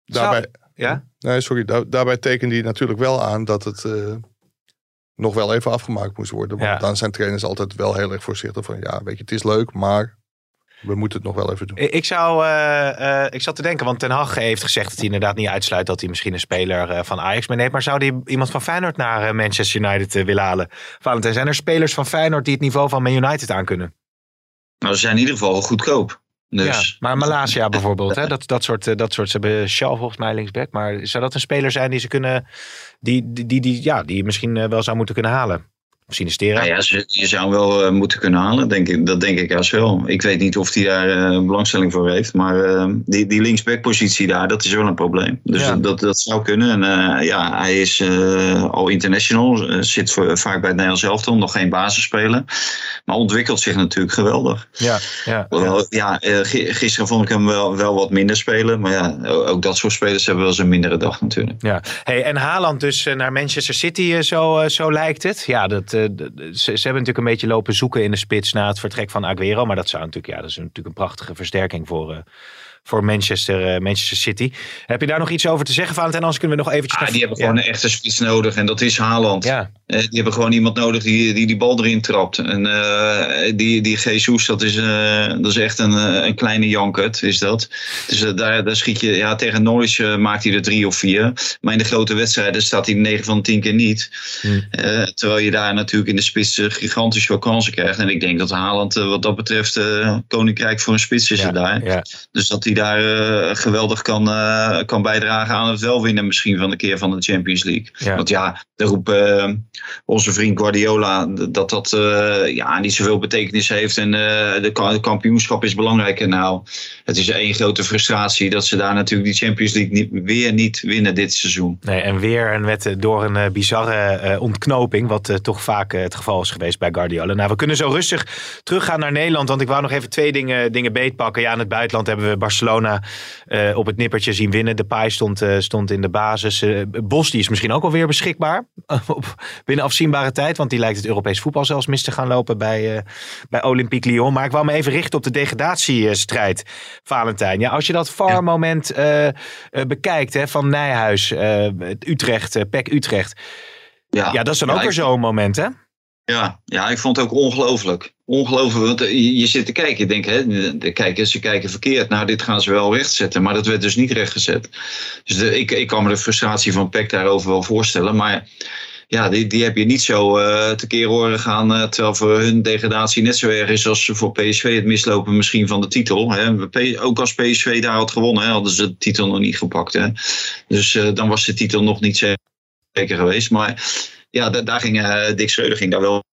Daarbij, Ja? nee, sorry, da- daarbij tekende hij natuurlijk wel aan dat het eh, nog wel even afgemaakt moest worden. Want Ja. dan zijn trainers altijd wel heel erg voorzichtig van ja, weet je, het is leuk, maar we moeten het nog wel even doen. Ik zou, eh, eh, ik zat te denken, want Ten Hag heeft gezegd dat hij inderdaad niet uitsluit dat hij misschien een speler eh, van Ajax meeneemt. Maar zou hij iemand van Feyenoord naar Manchester United willen halen? Valentijn, zijn er spelers van Feyenoord die het niveau van Man United aankunnen? Nou, ze zijn in ieder geval goedkoop. Dus Ja, maar Malasia bijvoorbeeld, hè? Dat, dat, soort, eh, dat soort, ze hebben Shaw volgens mij linksback. Maar zou dat een speler zijn die ze kunnen, die, die, die, die- ja, die je misschien eh, wel zou moeten kunnen halen? Of Sinistera? Nou ja, ze- je zou hem wel eh, moeten kunnen halen, denk ik. Dat denk ik juist wel. Ik weet niet of hij daar eh, belangstelling voor heeft. Maar eh, die, die linksbackpositie daar, dat is wel een probleem. Dus Ja. dat, dat zou kunnen. En eh, ja, hij is al international. zit voor, vaak bij het Nederlands elftal. Nog geen basisspeler. Maar ontwikkelt zich natuurlijk geweldig. Ja, ja. Ja, gi- gisteren vond ik hem wel, wel wat minder spelen. Maar ja, ook dat soort spelers hebben wel eens een mindere dag natuurlijk. Ja, hey, en Haaland dus naar Manchester City, zo, zo lijkt het. Ja, dat, ze, ze hebben natuurlijk een beetje lopen zoeken in de spits na het vertrek van Aguero. Maar dat zou natuurlijk, ja, dat is natuurlijk een prachtige versterking voor, eh, voor Manchester, eh, Manchester City. Heb je daar nog iets over te zeggen, Valentijn? Anders kunnen we nog eventjes... Ah, die hebben gewoon een echte spits nodig en dat is Haaland. Ja. Eh, die hebben gewoon iemand nodig die die, die bal erin trapt. En eh, die, die Jesus, dat is, dat is echt een, een kleine jankert, is dat. Dus daar, daar schiet je, ja, tegen Norwich maakt hij er drie of vier. Maar in de grote wedstrijden staat hij 9 van de 10 keer niet. Hmm. Terwijl je daar natuurlijk in de spits eh, gigantisch veel kansen krijgt. En ik denk dat Haaland wat dat betreft koninkrijk voor een spits is er daar. Ja. Dus dat hij daar eh, geweldig kan, eh, kan bijdragen aan het wel winnen misschien van de keer van de Champions League. Ja. Want ja, de roep eh, onze vriend Guardiola dat dat ja, niet zoveel betekenis heeft. En de ka- kampioenschap is belangrijker. Nou, het is één grote frustratie dat ze daar natuurlijk die Champions League niet, weer niet winnen dit seizoen. Nee, en weer een wet door een bizarre ontknoping, wat toch vaak het geval is geweest bij Guardiola. Nou, we kunnen zo rustig teruggaan naar Nederland, want ik wou nog even twee dingen, dingen beetpakken. Ja, in het buitenland hebben we Barcelona eh, op het nippertje zien winnen. De Pai stond, eh, stond in de basis. Eh, Bos die is misschien ook alweer beschikbaar op, binnen afzienbare tijd, want die lijkt het Europees voetbal zelfs mis te gaan lopen bij, bij Olympique Lyon. Maar ik wou me even richten op de degradatiestrijd, Valentijn. Ja, als je dat VAR-moment bekijkt hè, van Nijhuis, Utrecht, PEC Utrecht. Ja, Ja, dat is dan Ja, ook weer zo'n moment, hè? Ja, ja, ik vond het ook ongelooflijk. Ongelooflijk, want eh, je, zit te kijken. Je denkt, hè, de, kijkers, ze kijken verkeerd. Nou, dit gaan ze wel rechtzetten. Maar dat werd dus niet rechtgezet. Dus ik, ik kan me de frustratie van Peck daarover wel voorstellen. Maar ja, die, die heb je niet zo eh tekeer horen gaan. eh, terwijl voor hun degradatie net zo erg is als voor PSV het mislopen misschien van de titel. Hè. Ook als PSV daar had gewonnen, hè, hadden ze de titel nog niet gepakt. Hè. Dus dan was de titel nog niet zeker geweest. Maar ja, da- daar ging eh, Dick Schreuder ging daar wel,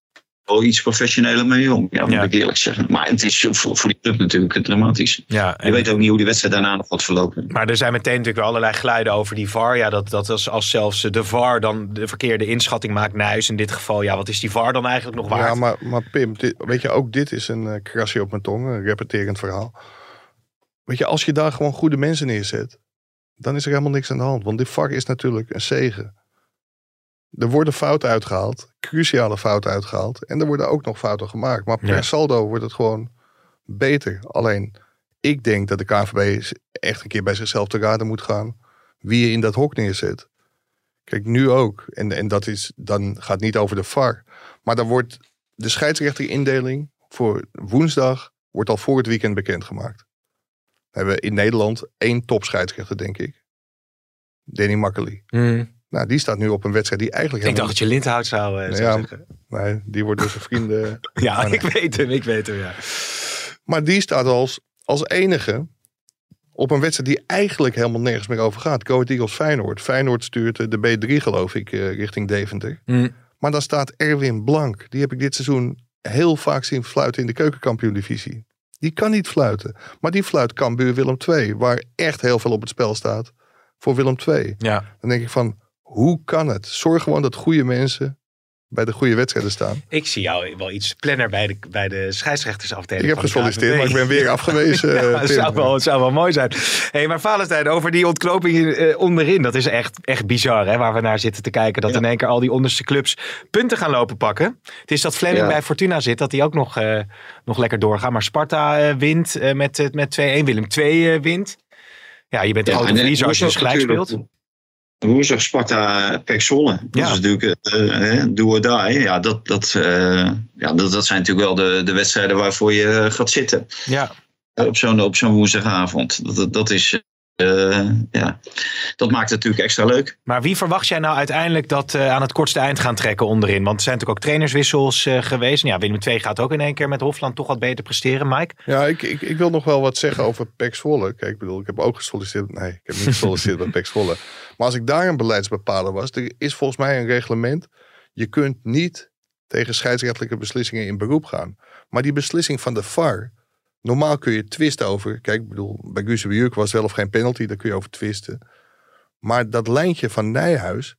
wel iets professioneler mee om. Ja, moet Ja. ik eerlijk zeggen. Maar het is voor, voor die club natuurlijk dramatisch. Ja, Je weet ook niet hoe die wedstrijd daarna nog gaat verlopen. Maar er zijn meteen natuurlijk allerlei geluiden over die VAR. Ja, dat, dat als, als zelfs de VAR dan de verkeerde inschatting maakt. Nijs in dit geval. Ja, wat is die VAR dan eigenlijk nog waard? Ja, maar, maar Pim, dit, weet je, ook dit is een eh, krasje op mijn tong, een repeterend verhaal. Weet je, als je daar gewoon goede mensen neerzet, dan is er helemaal niks aan de hand. Want dit vak is natuurlijk een zegen. Er worden fouten uitgehaald, cruciale fouten uitgehaald. En er worden ook nog fouten gemaakt. Maar per Ja. saldo wordt het gewoon beter. Alleen, ik denk dat de KNVB eens echt een keer bij zichzelf te raden moet gaan. Wie je in dat hok neerzet. Kijk, nu ook. En, en dat is, dan gaat niet over de VAR. Maar dan wordt de scheidsrechterindeling voor woensdag wordt al voor het weekend bekendgemaakt. We hebben in Nederland één topscheidsrechter, denk ik. Danny Makkely. Nou, die staat nu op een wedstrijd die eigenlijk... Ik dacht dat je Lindhout zou, eh, zou Ja, zeggen. Nee, die wordt door zijn vrienden... Ja, nee. ik weet hem, ik weet hem, ja. Maar die staat als, als enige op een wedstrijd die eigenlijk helemaal nergens meer over gaat. Go Eagles Feyenoord. Feyenoord stuurt eh, de B3 geloof ik eh, richting Deventer. Hm. Maar dan staat Erwin Blank. Die heb ik dit seizoen heel vaak zien fluiten in de keukenkampioen-divisie. Die kan niet fluiten. Maar die fluit Cambuur Willem II. Waar echt heel veel op het spel staat voor Willem II. Ja. Dan denk ik van, hoe kan het? Zorg gewoon dat goede mensen bij de goede wedstrijden staan. Ik zie jou wel iets planner bij de, bij de scheidsrechtersafdeling. Ik heb gesolliciteerd, maar ik ben weer afgewezen. Ja, eh, het, Tim. zou wel, het zou wel mooi zijn. hey, maar Valentijn, over die ontknoping eh, onderin. Dat is echt, echt bizar, hè, waar we naar zitten te kijken. Dat Ja. in één keer al die onderste clubs punten gaan lopen pakken. Het is dat Fleming Ja. bij Fortuna zit, dat die ook nog, eh, nog lekker doorgaan. Maar Sparta eh, wint eh, met, met 2-1. Willem 2 wint. Ja, je bent de grote verliezer als je dus gelijk natuurlijk. speelt. Woensdag Sparta Pek Zwolle. Dat Ja. is natuurlijk eh, do or die. Ja, dat, dat, eh, ja dat, dat zijn natuurlijk wel de, de wedstrijden waarvoor je gaat zitten. Ja. Op zo'n op zo'n woensdagavond. Dat, dat, dat is... eh, ja, dat maakt het natuurlijk extra leuk. Maar wie verwacht jij nou uiteindelijk dat eh, aan het kortste eind gaan trekken onderin? Want er zijn natuurlijk ook trainerswissels eh, geweest. Nou Ja, Willem 2 gaat ook in één keer met Hofland toch wat beter presteren, Mike. Ja, ik, ik, ik wil nog wel wat zeggen over Pek Zwolle. Kijk, ik bedoel, ik heb ook gesolliciteerd. Nee, ik heb niet gesolliciteerd bij Pek Zwolle. Maar als ik daar een beleidsbepaler was, er is volgens mij een reglement. Je kunt niet tegen scheidsrechtelijke beslissingen in beroep gaan. Maar die beslissing van de VAR, normaal kun je twisten over. Kijk, ik bedoel, bij Guus Buurk was wel of geen penalty, daar kun je over twisten. Maar dat lijntje van Nijhuis,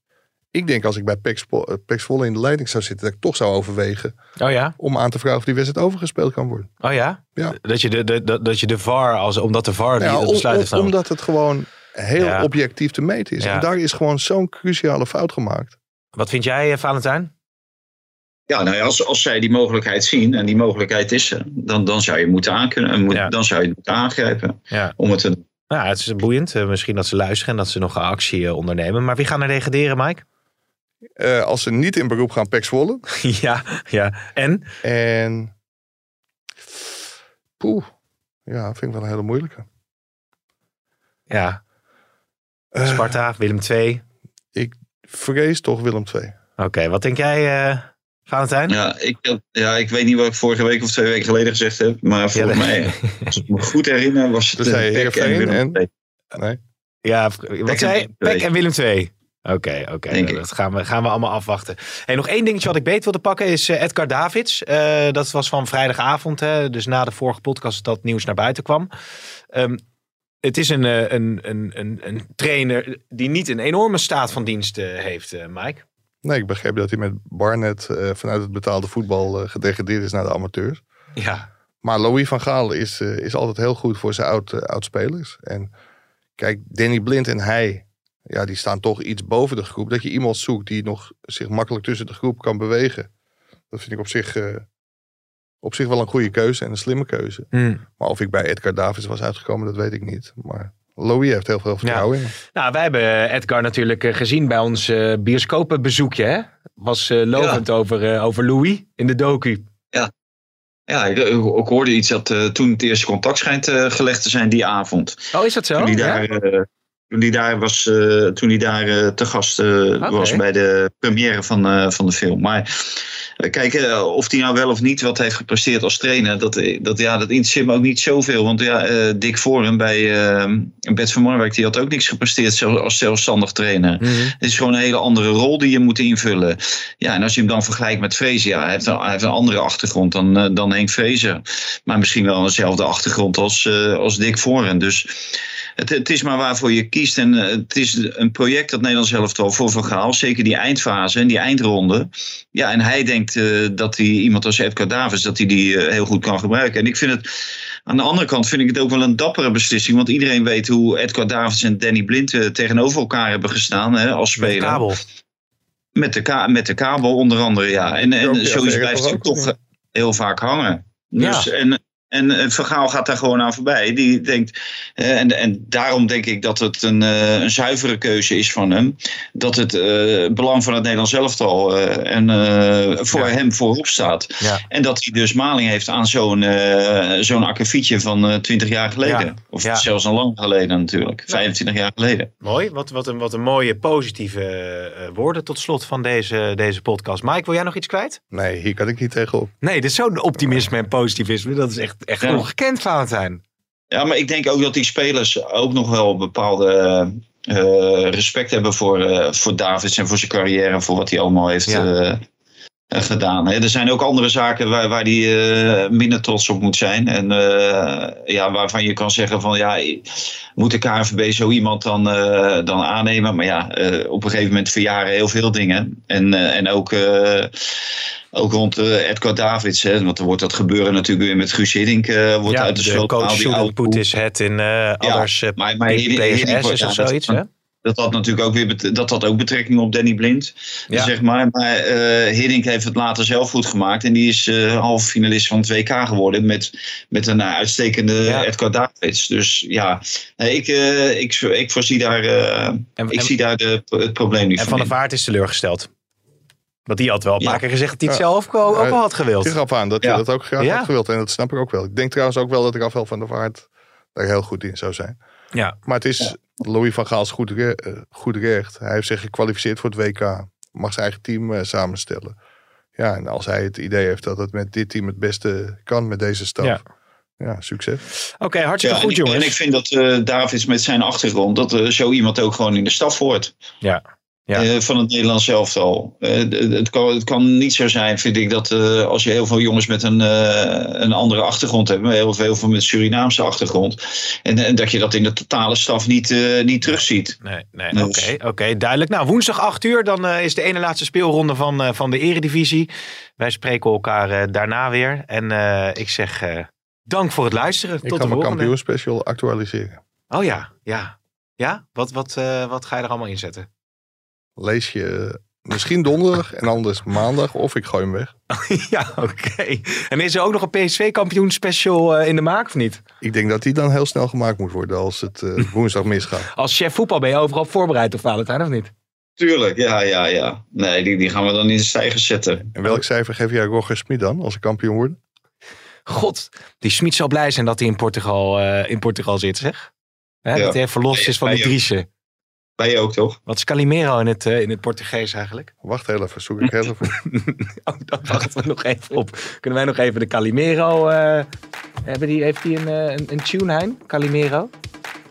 ik denk als ik bij Pek Zwo- eh, in de leiding zou zitten, dat ik toch zou overwegen Oh ja? om aan te vragen of die wedstrijd overgespeeld kan worden. Oh ja? Ja. Dat je de, de, dat- dat je de VAR, als, omdat de VAR die dat om- besluit heeft genomen. omdat het gewoon heel Ja. objectief te meten is. Ja. En daar is gewoon zo'n cruciale fout gemaakt. Wat vind jij, eh, Valentijn? Ja, nou ja, als, als zij die mogelijkheid zien, en die mogelijkheid is er, dan, dan zou je moeten aankunnen, moet, Ja. dan zou je het moeten aangrijpen Ja. om het te Nou, het is boeiend. Eh, misschien dat ze luisteren en dat ze nog een actie eh, ondernemen. Maar wie gaan er degraderen, Mike? Eh, als ze niet in beroep gaan, Pek Zwolle. ja, ja. En? En... Poeh. Ja, vind ik wel een hele moeilijke. Ja, Eh, Sparta, Willem 2. ik vrees toch Willem II. Oké, wat denk jij, eh, Valentijn? Ja ik, ja, ik weet niet wat ik vorige week of twee weken geleden gezegd heb. Maar volgens Ja, mij, als ik me goed herinner, was het Dus zei je Peck Heerenveen Willem en- II. Nee. Ja, wat en zei je? Willem II. Peck en Willem 2. Oké, oké. Dat gaan we, gaan we allemaal afwachten. Hey, nog één dingetje wat ik beet wilde pakken is eh, Edgar Davids. Eh, dat was van vrijdagavond. Hè, dus na de vorige podcast dat nieuws naar buiten kwam. Ehm, het is een, een, een, een, een trainer die niet een enorme staat van dienst heeft, eh, Mike. Nee, ik begreep dat hij met Barnet eh, vanuit het betaalde voetbal eh, gedegradeerd is naar de amateurs. Ja, Maar Louis van Gaal is, eh, is altijd heel goed voor zijn oud, oud-spelers. En kijk, Danny Blind en hij, ja, die staan toch iets boven de groep. Dat je iemand zoekt die nog zich makkelijk tussen de groep kan bewegen. Dat vind ik op zich, op zich wel een goede keuze en een slimme keuze. Maar of ik bij Edgar Davids was uitgekomen, dat weet ik niet. Maar Louis heeft heel veel vertrouwen in. Nou, wij hebben Edgar natuurlijk eh, gezien bij ons eh bioscopenbezoekje. Hè? Was eh, lovend over, eh, over Louis in de docu. Ja, ik, ik hoorde iets dat eh, toen het eerste contact schijnt eh, gelegd te zijn die avond. Oh, is dat zo? Toen Ja? daar, eh, toen hij daar was, eh, toen hij daar eh, te gast eh, was bij de première van, eh, van de film. Maar eh, kijk, eh, of hij nou wel of niet wat heeft gepresteerd als trainer, dat, eh, dat, ja, dat interesseert me ook niet zoveel. Want ja, eh, Dick Voren bij eh Bert van Marwijk, die had ook niks gepresteerd als zelfstandig trainer. Mhm. Het is gewoon een hele andere rol die je moet invullen. Ja, en als je hem dan vergelijkt met Fraser, ja, hij heeft een, hij heeft een andere achtergrond dan, eh, dan Henk Fraser. Maar misschien wel dezelfde achtergrond als, eh, als Dick Voren. Dus het, het is maar waarvoor je kiest. En eh, het is een project dat Nederlands elftal voor Van Gaal. Zeker die eindfase en die eindronde. Ja, en hij denkt eh, dat hij iemand als Edgar Davids, dat hij die eh, heel goed kan gebruiken. En ik vind het, aan de andere kant vind ik het ook wel een dappere beslissing. Want iedereen weet hoe Edgar Davids en Danny Blind tegenover elkaar hebben gestaan hè, als Met de speler. kabel. Met de, ka met de kabel onder andere, ja. En, en zeggen blijft ook, toch heel vaak hangen. Dus, Ja. en, En uh, Vergaal gaat daar gewoon aan voorbij. Die denkt, uh, en, en daarom denk ik dat het een, uh, een zuivere keuze is van hem. Dat het belang van het Nederlands elftal en voor Ja. hem voorop staat. Ja. En dat hij dus maling heeft aan zo'n zo'n akkefietje van 20 jaar geleden. Ja. Of Ja. zelfs al lang geleden natuurlijk. 25 jaar geleden. Mooi, wat, wat, een, wat een mooie positieve eh, woorden tot slot van deze, deze podcast. Mike, wil jij nog iets kwijt? Nee, hier kan ik niet tegenop. Nee, dit is zo'n optimisme en positivisme. Dat is echt, echt Ja. ongekend, Valentijn. Ja, maar ik denk ook dat die spelers ook nog wel bepaalde eh, respect hebben voor, eh, voor Davids en voor zijn carrière en voor wat hij allemaal heeft Ja. Eh, gedaan. Er zijn ook andere zaken waar, waar hij eh, minder trots op moet zijn. En eh, ja, waarvan je kan zeggen van ja, moet de KNVB zo iemand dan, dan aannemen? Maar ja, op een gegeven moment verjaren heel veel dingen. En, en ook, ook rond Edgar Davids. Hè, want er wordt dat gebeuren natuurlijk weer met Guus Hiddink. wordt ja, uit de, de coach die his head in others eh, maar, maar of zoiets, hè? Dat had natuurlijk ook weer dat had ook betrekking op Danny Blind. Ja. Zeg maar. Maar eh Hiddink heeft het later zelf goed gemaakt. En die is eh halve finalist van het WK geworden. Met, met een eh, uitstekende Ja. Edgar Davids. Dus ja, nee, ik, eh, ik, ik voorzie daar, eh, En, ik en- zie daar de, het probleem niet en van. Van der. Vaart is teleurgesteld. Want die had wel een Ja. paar keer gezegd dat hij het Ja. zelf ook, wel had gewild. Ik gaf aan dat je Ja. dat ook graag Ja. had gewild. En dat snap ik ook wel. Ik denk trouwens ook wel dat Rafael van der Vaart daar heel goed in zou zijn. Ja. Maar het is Louis van Gaals goed, re- eh, goed recht. Hij heeft zich gekwalificeerd voor het WK. Mag zijn eigen team eh, samenstellen. Ja, en als hij het idee heeft dat het met dit team het beste kan met deze staf. Ja. Ja, succes. Oké, hartstikke Ja, goed en, ik- jongens. en ik vind dat eh, Davids met zijn achtergrond, dat er zo iemand ook gewoon in de staf hoort. Ja. Ja. Eh, van het Nederlands elftal. Eh, het, kan, het kan niet zo zijn, vind ik, dat eh, als je heel veel jongens met een, eh, een andere achtergrond hebt, heel veel, heel veel met Surinaamse achtergrond, en, en dat je dat in de totale staf niet, eh, niet terugziet. Nee, nee, Dus- oké, oké, duidelijk. Nou, woensdag 8 uur, dan is de ene laatste speelronde van, eh, van de Eredivisie. Wij spreken elkaar eh, daarna weer. En eh, ik zeg eh, dank voor het luisteren. Ik Tot ga de mijn kampioenspecial actualiseren. Oh ja, ja. Ja? Wat, wat, eh, wat ga je er allemaal in zetten? Lees je misschien donderdag en anders maandag. Of ik gooi hem weg. ja, oké. En is er ook nog een PSV-kampioen special eh, in de maak of niet? Ik denk dat die dan heel snel gemaakt moet worden als het eh, woensdag misgaat. Als chef voetbal ben je overal voorbereid op Valentijn, of niet? Tuurlijk, ja, ja, ja. Nee, die, die gaan we dan in de stijgers zetten. En welk cijfer geef jij Roger Smit dan als ze kampioen worden? God, die Smit zal blij zijn dat hij in Portugal, eh, in Portugal zit, zeg. Hè, Ja. Dat hij verlost is van die Driesje. Bij je ook, toch? Wat is Calimero in het, eh, in het Portugees eigenlijk? Wacht heel even, zoek ik heel even. Oh, dan wachten we nog even op. Kunnen wij nog even de Calimero... eh, hebben die, heeft die een, eh, een, een tune, Hein? Calimero?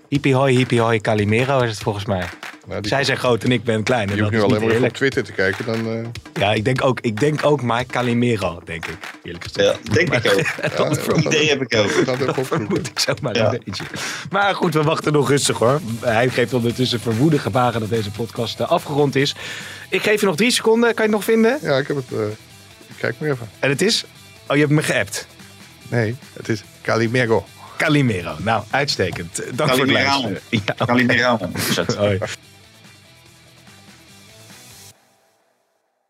Hippie hoi, hippie hoi, Calimero is het volgens mij. Nou, die, Zij zijn groot en ik ben klein. En je hoeft dat nu alleen maar even op. Twitter te kijken. Dan, eh, Ja, ik denk ook, ik denk ook Mike Calimero, denk ik. Eerlijk gezegd. Ja, denk ik ook. Dat idee heb ik ook. even Dat opzoeken. vermoed ik zomaar Ja. een beetje. Maar goed, we wachten nog rustig hoor. Hij geeft ondertussen verwoede gebaren dat deze podcast eh, afgerond is. Ik geef je nog drie seconden. Kan je het nog vinden? Ja, ik heb het. eh, ik kijk maar even. En het is... Oh, je hebt me geappt. Nee, het is Calimero. Calimero. Nou, uitstekend. Dank voor het Calimero. luisteren. Ja, oké. Calimero.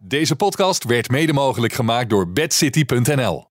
Deze podcast werd mede mogelijk gemaakt door bedcity.nl.